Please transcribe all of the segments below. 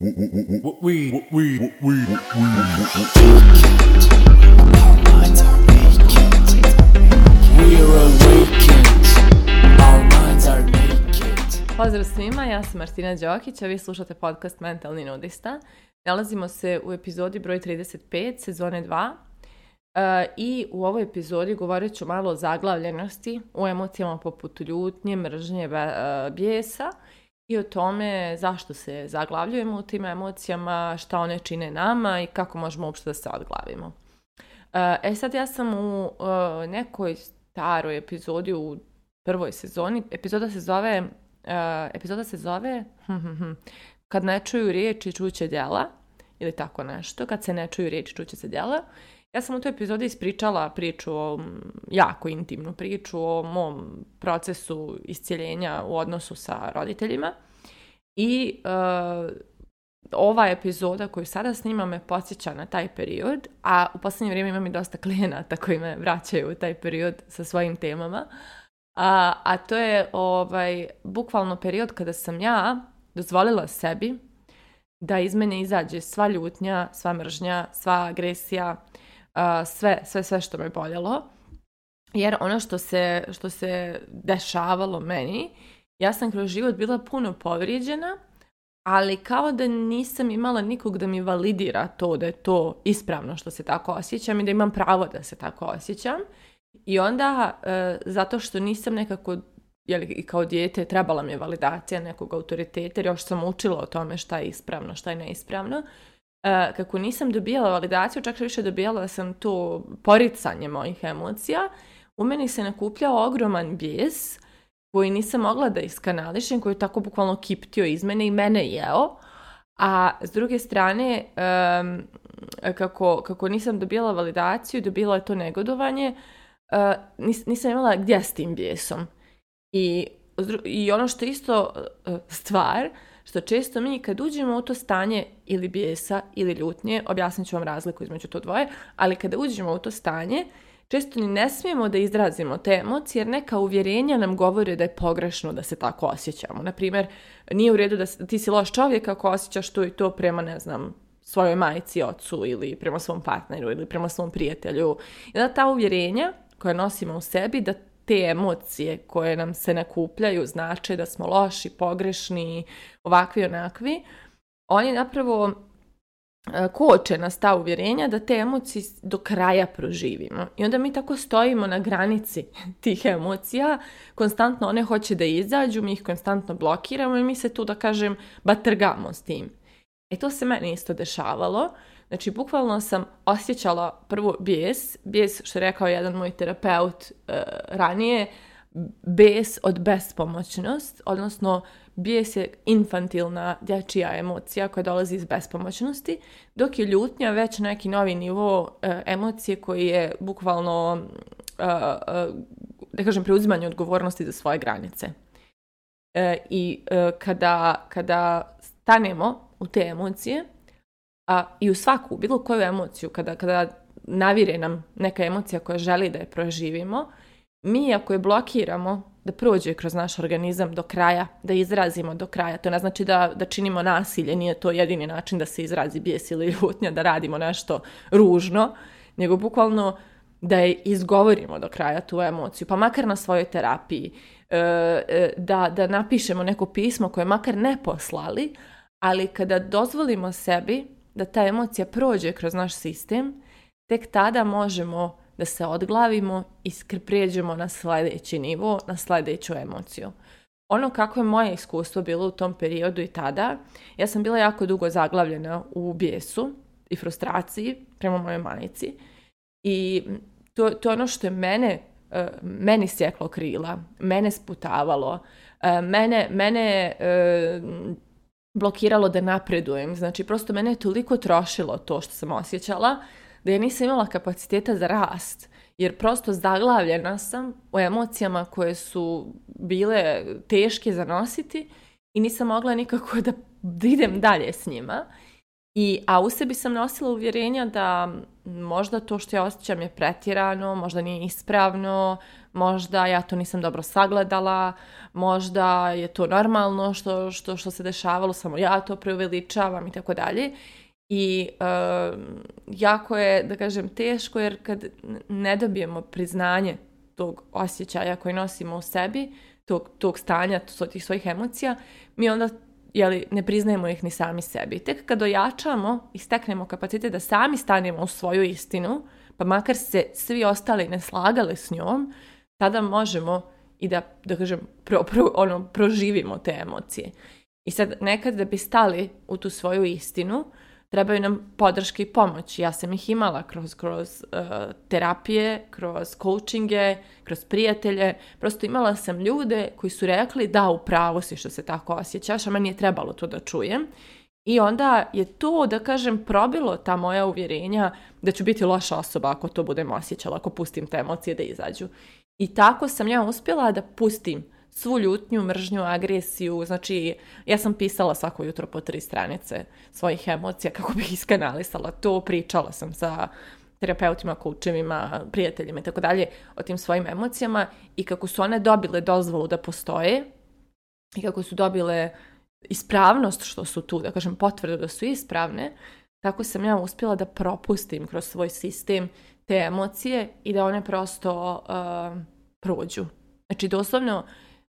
We, Pozdrav svima, ja sam Martina Đokić, a vi slušate podcast Mentalni nudista. Nalazimo se u epizodi broj 35, sezone 2. E, I u ovoj epizodi govorit ću malo o zaglavljenosti, o emocijama poput ljutnje, mržnje, e, bijesa i o tome zašto se zaglavljujemo u tim emocijama, šta one čine nama i kako možemo uopšte da se odglavimo. E, e sad ja sam u e, nekoj staroj epizodi u prvoj sezoni, epizoda se zove, e, epizoda se zove kad ne čuju riječi čuće djela ili tako nešto, kad se ne čuju riječi čuće se djela ja sam u toj epizodi ispričala priču o, jako intimnu priču o mom procesu iscijeljenja u odnosu sa roditeljima i e, ova epizoda koju sada snimam me podsjeća na taj period, a u posljednje vrijeme imam i dosta klijenata koji me vraćaju u taj period sa svojim temama. A, to je ovaj, bukvalno period kada sam ja dozvolila sebi da iz mene izađe sva ljutnja, sva mržnja, sva agresija, sve, sve, sve što me boljelo. Jer ono što se, što se dešavalo meni, ja sam kroz život bila puno povrijeđena, ali kao da nisam imala nikog da mi validira to da je to ispravno što se tako osjećam i da imam pravo da se tako osjećam. I onda, e, zato što nisam nekako, jel, kao dijete, trebala mi je validacija nekog autoriteta, jer još sam učila o tome šta je ispravno, šta je neispravno, E, kako nisam dobijala validaciju, čak više dobijala sam to poricanje mojih emocija, u meni se nakupljao ogroman bijes koji nisam mogla da iskanališem, koji je tako bukvalno kiptio iz mene i mene jeo. A s druge strane, kako, nisam dobila validaciju, dobila je to negodovanje, e, nisam imala gdje s tim bijesom. I, i ono što je isto e, stvar, što često mi kad uđemo u to stanje ili bijesa ili ljutnje, objasnit ću vam razliku između to dvoje, ali kada uđemo u to stanje, često ni ne smijemo da izrazimo te emocije jer neka uvjerenja nam govore da je pogrešno da se tako osjećamo. Naprimjer, nije u redu da ti si loš čovjek ako osjećaš to i to prema, ne znam, svojoj majici, ocu ili prema svom partneru ili prema svom prijatelju. I ta uvjerenja koja nosimo u sebi da te emocije koje nam se nakupljaju znače da smo loši, pogrešni, ovakvi, onakvi, oni napravo e, koče nas ta uvjerenja da te emocije do kraja proživimo. I onda mi tako stojimo na granici tih emocija, konstantno one hoće da izađu, mi ih konstantno blokiramo i mi se tu, da kažem, batrgamo s tim. E to se meni isto dešavalo. Znači, bukvalno sam osjećala prvo bijes, bijes što je rekao jedan moj terapeut e, ranije, bijes od bespomoćnost, odnosno bijes je infantilna dječija emocija koja dolazi iz bespomoćnosti, dok je ljutnja već neki novi nivo e, emocije koji je bukvalno, e, da kažem, preuzimanje odgovornosti za svoje granice. I kada, kada stanemo u te emocije a, i u svaku, bilo koju emociju, kada, kada navire nam neka emocija koja želi da je proživimo, mi ako je blokiramo da prođe kroz naš organizam do kraja, da izrazimo do kraja. To ne znači da, da činimo nasilje, nije to jedini način da se izrazi bijes ili ljutnja, da radimo nešto ružno, nego bukvalno da je izgovorimo do kraja tu emociju, pa makar na svojoj terapiji, e, e, da, da napišemo neko pismo koje makar ne poslali, ali kada dozvolimo sebi da ta emocija prođe kroz naš sistem, tek tada možemo da se odglavimo i prijeđemo na sljedeći nivo, na sljedeću emociju. Ono kako je moje iskustvo bilo u tom periodu i tada, ja sam bila jako dugo zaglavljena u bijesu i frustraciji prema mojoj majici i to, to je ono što je mene e, meni sjeklo krila, mene sputavalo, e, mene, mene e, blokiralo da napredujem. Znači, prosto mene je toliko trošilo to što sam osjećala da ja nisam imala kapaciteta za rast. Jer prosto zaglavljena sam u emocijama koje su bile teške za nositi i nisam mogla nikako da, idem dalje s njima. I, a u sebi sam nosila uvjerenja da možda to što ja osjećam je pretjerano, možda nije ispravno, možda ja to nisam dobro sagledala, možda je to normalno što, što, što se dešavalo, samo ja to preuveličavam i tako dalje. I jako je, da kažem, teško jer kad ne dobijemo priznanje tog osjećaja koji nosimo u sebi, tog, tog stanja, tih svojih emocija, mi onda jeli, ne priznajemo ih ni sami sebi. Tek kad ojačamo i steknemo kapacitet da sami stanemo u svoju istinu, pa makar se svi ostali ne slagali s njom, tada možemo i da, da kažem, pro, pro, ono, proživimo te emocije. I sad nekad da bi stali u tu svoju istinu, trebaju nam podrške i pomoć. Ja sam ih imala kroz, kroz uh, terapije, kroz coachinge, kroz prijatelje. Prosto imala sam ljude koji su rekli da, u pravu si što se tako osjećaš, a meni je trebalo to da čujem. I onda je to, da kažem, probilo ta moja uvjerenja da ću biti loša osoba ako to budem osjećala, ako pustim te emocije da izađu. I tako sam ja uspjela da pustim svu ljutnju, mržnju, agresiju. Znači, ja sam pisala svako jutro po tri stranice svojih emocija kako bih iskanalisala to. Pričala sam sa terapeutima, koučevima, prijateljima i tako dalje o tim svojim emocijama i kako su one dobile dozvolu da postoje i kako su dobile ispravnost što su tu, da kažem potvrdu da su ispravne, tako sam ja uspjela da propustim kroz svoj sistem te emocije i da one prosto uh, prođu. Znači doslovno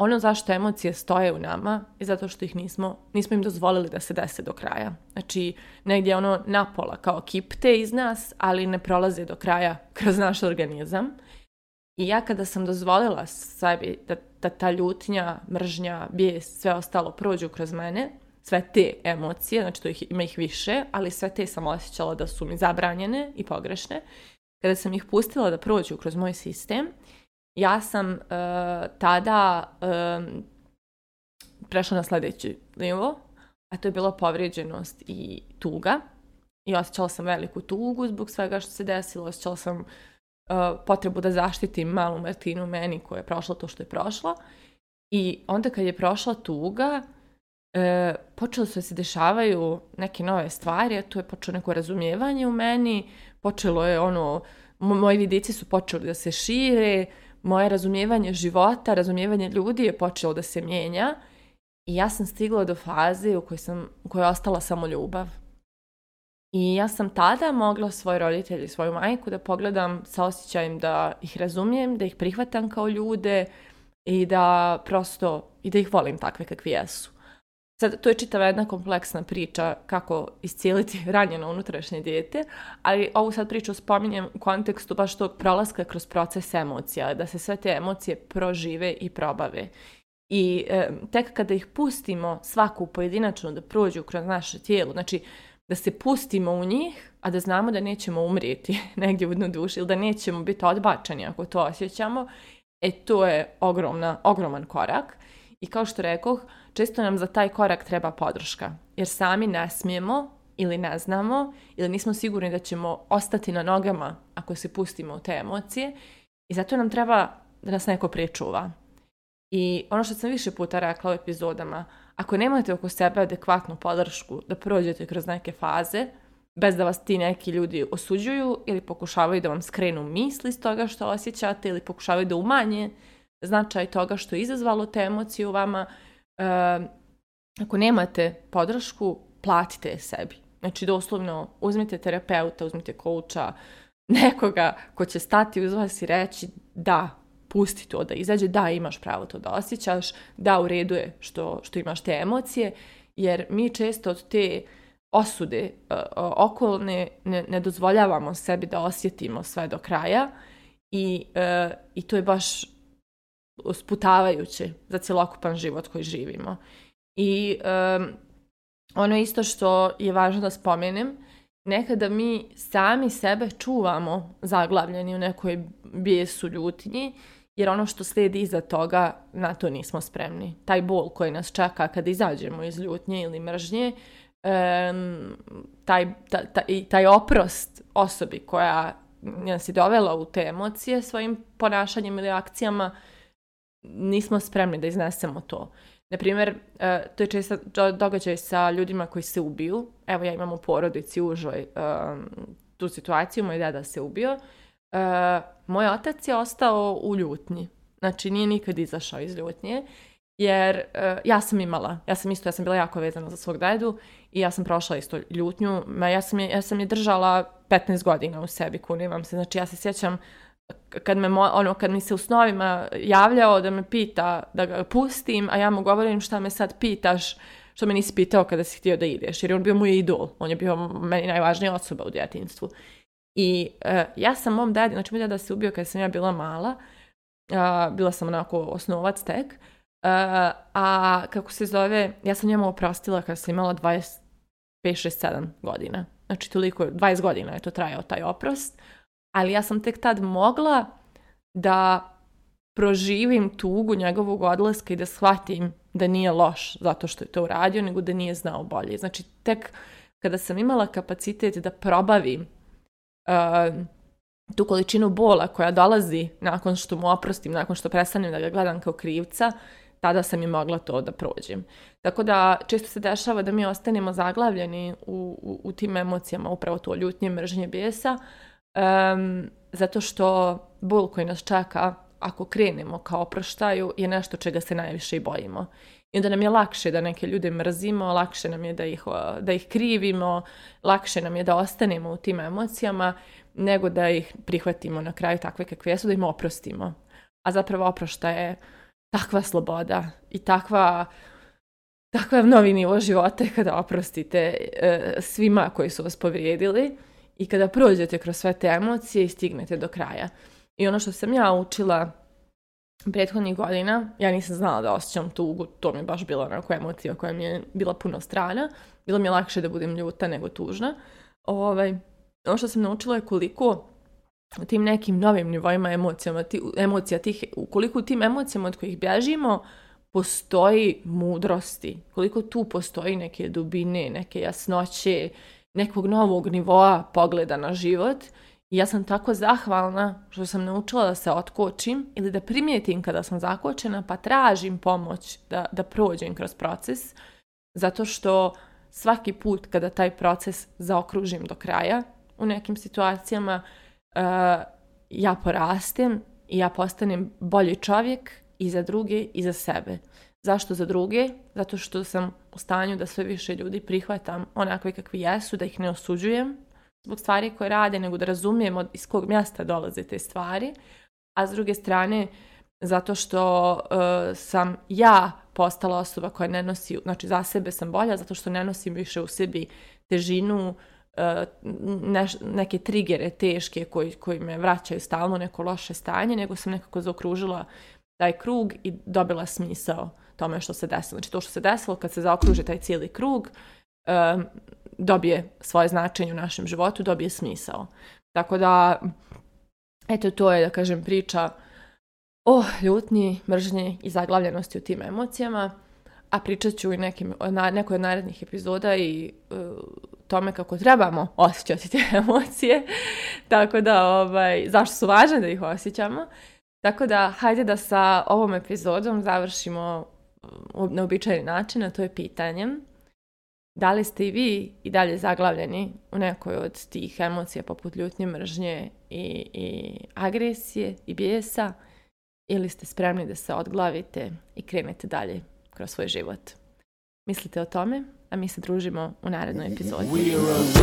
ono zašto emocije stoje u nama je zato što ih nismo, nismo im dozvolili da se dese do kraja. Znači negdje ono napola kao kipte iz nas, ali ne prolaze do kraja kroz naš organizam. I ja kada sam dozvolila sebi da, da ta ljutnja, mržnja, bijes, sve ostalo prođu kroz mene, sve te emocije, znači to ih, ima ih više, ali sve te sam osjećala da su mi zabranjene i pogrešne, kada sam ih pustila da prođu kroz moj sistem, ja sam eh, tada um, prešla na sljedeći nivo, a to je bila povrijeđenost i tuga. I osjećala sam veliku tugu zbog svega što se desilo, osjećala sam eh, potrebu da zaštitim malu Martinu meni koja je prošla to što je prošla. I onda kad je prošla tuga, e, počele su da se dešavaju neke nove stvari, tu je počelo neko razumijevanje u meni, počelo je ono, moji vidici su počeli da se šire, moje razumijevanje života, razumijevanje ljudi je počelo da se mijenja i ja sam stigla do faze u kojoj, sam, u kojoj je ostala samo ljubav. I ja sam tada mogla svoje roditelje i svoju majku da pogledam sa osjećajem da ih razumijem, da ih prihvatam kao ljude i da prosto, i da ih volim takve kakvi jesu. Sad, to je čitava jedna kompleksna priča kako iscijeliti ranjeno unutrašnje dijete, ali ovu sad priču spominjem u kontekstu baš tog prolaska kroz proces emocija, da se sve te emocije prožive i probave. I tek kada ih pustimo svaku pojedinačno da prođu kroz naše tijelo, znači da se pustimo u njih, a da znamo da nećemo umrijeti negdje u dnu duši ili da nećemo biti odbačeni ako to osjećamo, e to je ogromna, ogroman korak. I kao što rekoh, često nam za taj korak treba podrška. Jer sami ne smijemo ili ne znamo ili nismo sigurni da ćemo ostati na nogama ako se pustimo u te emocije i zato nam treba da nas neko pričuva. I ono što sam više puta rekla u epizodama, ako nemate oko sebe adekvatnu podršku da prođete kroz neke faze, bez da vas ti neki ljudi osuđuju ili pokušavaju da vam skrenu misli iz toga što osjećate ili pokušavaju da umanje značaj toga što je izazvalo te emocije u vama, Ehm, ako nemate podršku, platite je sebi. Znači, doslovno, uzmite terapeuta, uzmite kouča, nekoga ko će stati uz vas i reći da, pusti to da izađe, da, imaš pravo to da osjećaš, da, u redu je što, što imaš te emocije, jer mi često od te osude e, okolne ne, ne dozvoljavamo sebi da osjetimo sve do kraja i, e, i to je baš sputavajući za cjelokupan život koji živimo. I ono isto što je važno da spomenem, nekada mi sami sebe čuvamo zaglavljeni u nekoj bijesu ljutnji jer ono što slijedi iza toga, na to nismo spremni. Taj bol koji nas čeka kad izađemo iz ljutnje ili mržnje, taj, i taj oprost osobi koja nas je dovela u te emocije svojim ponašanjem ili akcijama, nismo spremni da iznesemo to. Naprimjer, e, to je često događaj sa ljudima koji se ubiju. Evo ja imam u porodici u Užoj e, tu situaciju, moj deda se ubio. E, moj otac je ostao u ljutnji. Znači nije nikad izašao iz ljutnje. Jer ja sam imala, ja sam isto, ja sam bila jako vezana za svog dedu i ja sam prošla isto ljutnju. Ja sam je, ja sam je držala 15 godina u sebi, kunim vam se. Znači ja se sjećam kad, me, ono, kad mi se u snovima javljao da me pita da ga pustim, a ja mu govorim šta me sad pitaš, što me nisi pitao kada si htio da ideš, jer je on bio moj idol, on je bio meni najvažnija osoba u djetinstvu. I e, ja sam mom dadi, znači moj da se ubio kada sam ja bila mala, bila sam onako osnovac tek, e, a kako se zove, ja sam njemu oprostila kada sam imala 25, 6, godina. Znači toliko, 20 godina je to trajao taj oprost, ali ja sam tek tad mogla da proživim tugu njegovog odlaska i da shvatim da nije loš zato što je to uradio, nego da nije znao bolje. Znači, tek kada sam imala kapacitet da probavim uh, tu količinu bola koja dolazi nakon što mu oprostim, nakon što prestanem da ga gledam kao krivca, tada sam i mogla to da prođem. Tako da često se dešava da mi ostanemo zaglavljeni u, u, u tim emocijama, upravo to ljutnje, mržnje, bijesa, zato što bol koji nas čeka ako krenemo kao oproštaju je nešto čega se najviše i bojimo. I onda nam je lakše da neke ljude mrzimo, lakše nam je da ih, da ih krivimo, lakše nam je da ostanemo u tim emocijama nego da ih prihvatimo na kraju takve kakve jesu, da im oprostimo. A zapravo oprošta je takva sloboda i takva takav novi nivo života kada oprostite e, svima koji su vas povrijedili i kada prođete kroz sve te emocije i stignete do kraja. I ono što sam ja učila prethodnih godina, ja nisam znala da osjećam tugu, to mi je baš bila onako emocija koja mi je bila puno strana. Bilo mi je lakše da budem ljuta nego tužna. Ovaj, ono što sam naučila je koliko u tim nekim novim nivoima emocijama, ti, emocija tih, koliko u tim emocijama od kojih bježimo postoji mudrosti, koliko tu postoji neke dubine, neke jasnoće, nekog novog nivoa pogleda na život i ja sam tako zahvalna što sam naučila da se otkočim ili da primijetim kada sam zakočena pa tražim pomoć da, da prođem kroz proces zato što svaki put kada taj proces zaokružim do kraja u nekim situacijama eh, ja porastem i ja postanem bolji čovjek i za druge i za sebe. Zašto za druge? Zato što sam u stanju da sve više ljudi prihvatam onakve kakvi jesu, da ih ne osuđujem zbog stvari koje rade, nego da razumijem od, iz kog mjesta dolaze te stvari. A s druge strane, zato što e, sam ja postala osoba koja ne nosi, znači za sebe sam bolja, zato što ne nosim više u sebi težinu, e, neke trigere teške koji, koji me vraćaju stalno neko loše stanje, nego sam nekako zaokružila taj krug i dobila smisao tome što se desilo. Znači to što se desilo kad se zaokruži taj cijeli krug dobije svoje značenje u našem životu, dobije smisao. Tako da, eto to je da kažem priča o ljutnji, mržnji i zaglavljenosti u tim emocijama, a pričat ću i nekim, nekoj od narednih epizoda i e, tome kako trebamo osjećati te emocije, tako da ovaj, zašto su važne da ih osjećamo. Tako da, hajde da sa ovom epizodom završimo uobičajeni način, a to je pitanjem da li ste i vi i dalje zaglavljeni u nekoj od tih emocija poput ljutnje, mržnje i, i agresije i bijesa ili ste spremni da se odglavite i krenete dalje kroz svoj život. Mislite o tome, a mi se družimo u narednoj epizodi.